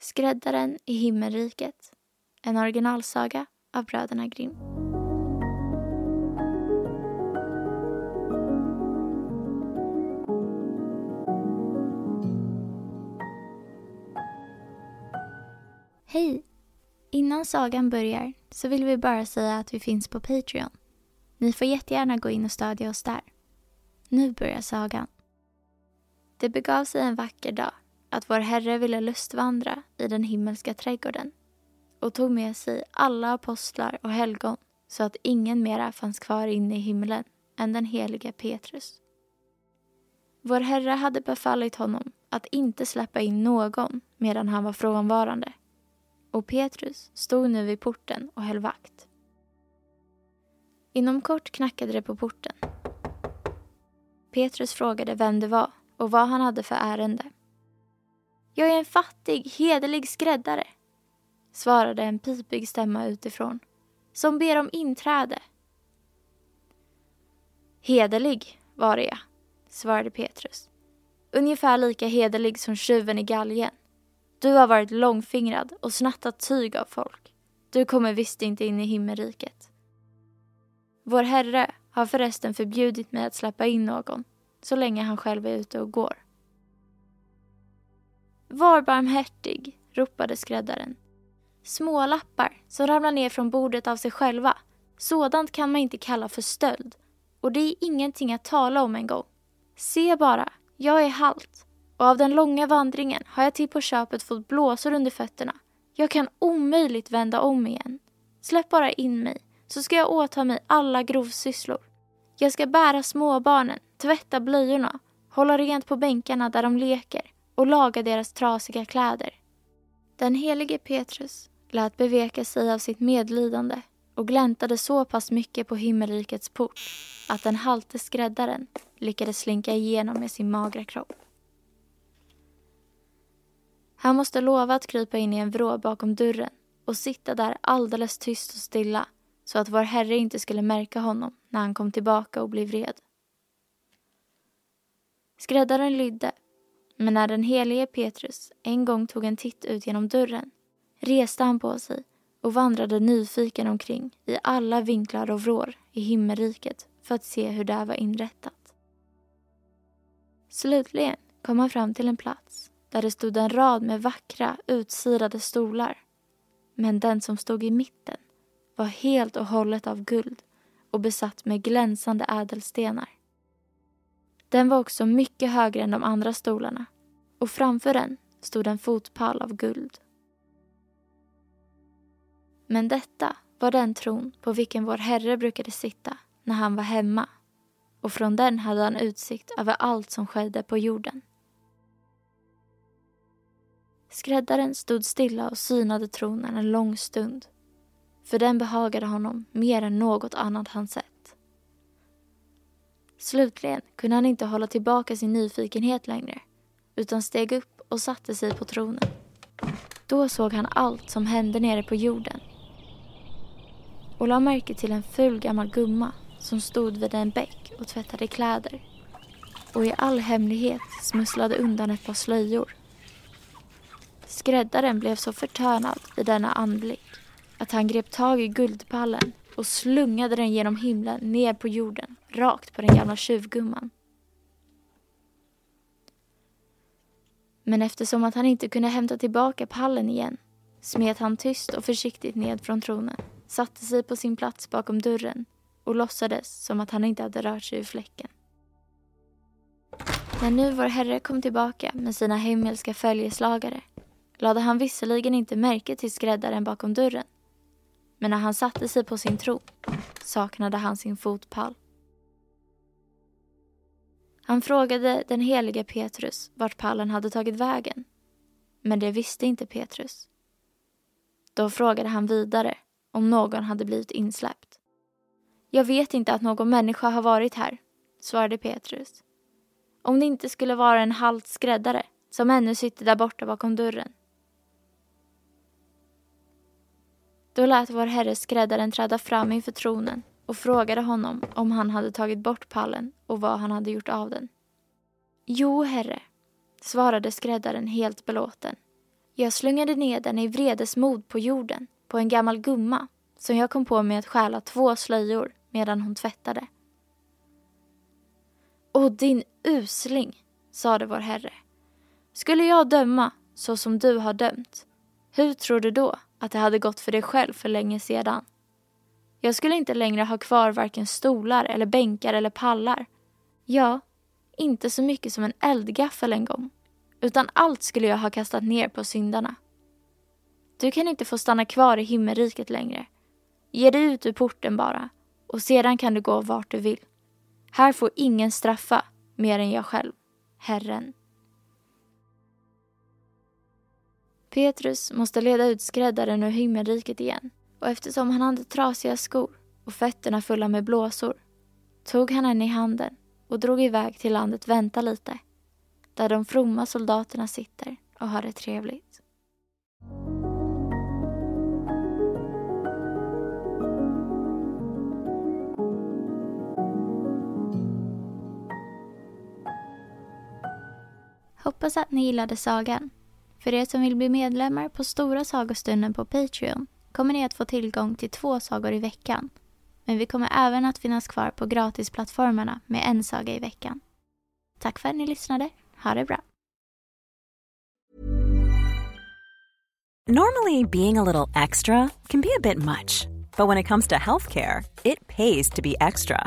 Skräddaren i himmelriket. En originalsaga av bröderna Grimm. Hej! Innan sagan börjar så vill vi bara säga att vi finns på Patreon. Ni får jättegärna gå in och stödja oss där. Nu börjar sagan. Det begav sig en vacker dag att vår Herre ville lustvandra i den himmelska trädgården och tog med sig alla apostlar och helgon så att ingen mera fanns kvar inne i himlen än den helige Petrus. Vår Herre hade befallit honom att inte släppa in någon medan han var frånvarande och Petrus stod nu vid porten och höll vakt. Inom kort knackade det på porten. Petrus frågade vem det var och vad han hade för ärende. Jag är en fattig, hederlig skräddare, svarade en pipig stämma utifrån, som ber om inträde. Hederlig var jag, svarade Petrus. Ungefär lika hederlig som tjuven i galgen. Du har varit långfingrad och snattat tyg av folk. Du kommer visst inte in i himmelriket. Vår Herre har förresten förbjudit mig att släppa in någon så länge han själv är ute och går. Var barmhärtig, ropade skräddaren. Smålappar som ramlar ner från bordet av sig själva. Sådant kan man inte kalla för stöld. Och det är ingenting att tala om en gång. Se bara, jag är halt. Och av den långa vandringen har jag till på köpet fått blåsor under fötterna. Jag kan omöjligt vända om igen. Släpp bara in mig, så ska jag åta mig alla grovsysslor. Jag ska bära småbarnen, tvätta blöjorna, hålla rent på bänkarna där de leker och laga deras trasiga kläder. Den helige Petrus lät beveka sig av sitt medlidande och gläntade så pass mycket på himmelrikets port att den halte skräddaren lyckades slinka igenom med sin magra kropp. Han måste lova att krypa in i en vrå bakom dörren och sitta där alldeles tyst och stilla så att vår Herre inte skulle märka honom när han kom tillbaka och blev vred. Skräddaren lydde, men när den helige Petrus en gång tog en titt ut genom dörren reste han på sig och vandrade nyfiken omkring i alla vinklar och vrår i himmelriket för att se hur det var inrättat. Slutligen kom han fram till en plats där det stod en rad med vackra utsirade stolar. Men den som stod i mitten var helt och hållet av guld och besatt med glänsande ädelstenar. Den var också mycket högre än de andra stolarna och framför den stod en fotpall av guld. Men detta var den tron på vilken vår Herre brukade sitta när han var hemma och från den hade han utsikt över allt som skedde på jorden. Skräddaren stod stilla och synade tronen en lång stund för den behagade honom mer än något annat han sett. Slutligen kunde han inte hålla tillbaka sin nyfikenhet längre utan steg upp och satte sig på tronen. Då såg han allt som hände nere på jorden och lade märke till en ful gammal gumma som stod vid en bäck och tvättade kläder och i all hemlighet smusslade undan ett par slöjor. Skräddaren blev så förtörnad vid denna anblick att han grep tag i guldpallen och slungade den genom himlen ner på jorden, rakt på den gamla tjuvgumman. Men eftersom att han inte kunde hämta tillbaka pallen igen smet han tyst och försiktigt ned från tronen, satte sig på sin plats bakom dörren och låtsades som att han inte hade rört sig ur fläcken. När nu vår Herre kom tillbaka med sina himmelska följeslagare lade han visserligen inte märke till skräddaren bakom dörren. Men när han satte sig på sin tron, saknade han sin fotpall. Han frågade den helige Petrus vart pallen hade tagit vägen. Men det visste inte Petrus. Då frågade han vidare om någon hade blivit insläppt. Jag vet inte att någon människa har varit här, svarade Petrus. Om det inte skulle vara en halt skräddare som ännu sitter där borta bakom dörren. Då lät vår herre skräddaren träda fram inför tronen och frågade honom om han hade tagit bort pallen och vad han hade gjort av den. Jo, herre, svarade skräddaren helt belåten. Jag slungade ner den i vredesmod på jorden, på en gammal gumma som jag kom på med att stjäla två slöjor medan hon tvättade. Och din usling, sade vår herre. Skulle jag döma så som du har dömt, hur tror du då att det hade gått för dig själv för länge sedan? Jag skulle inte längre ha kvar varken stolar eller bänkar eller pallar. Ja, inte så mycket som en eldgaffel en gång. Utan allt skulle jag ha kastat ner på syndarna. Du kan inte få stanna kvar i himmelriket längre. Ge dig ut ur porten bara och sedan kan du gå vart du vill. Här får ingen straffa mer än jag själv, Herren. Petrus måste leda ut skräddaren ur himmelriket igen och eftersom han hade trasiga skor och fötterna fulla med blåsor tog han henne i handen och drog iväg till landet Vänta lite där de fromma soldaterna sitter och har det trevligt. Hoppas att ni gillade sagan. För er som vill bli medlemmar på Stora sagostunden på Patreon kommer ni att få tillgång till två sagor i veckan. Men vi kommer även att finnas kvar på gratisplattformarna med en saga i veckan. Tack för att ni lyssnade. Ha det bra. Normally being a little extra can be a bit much. But when it comes to healthcare, it pays to be extra.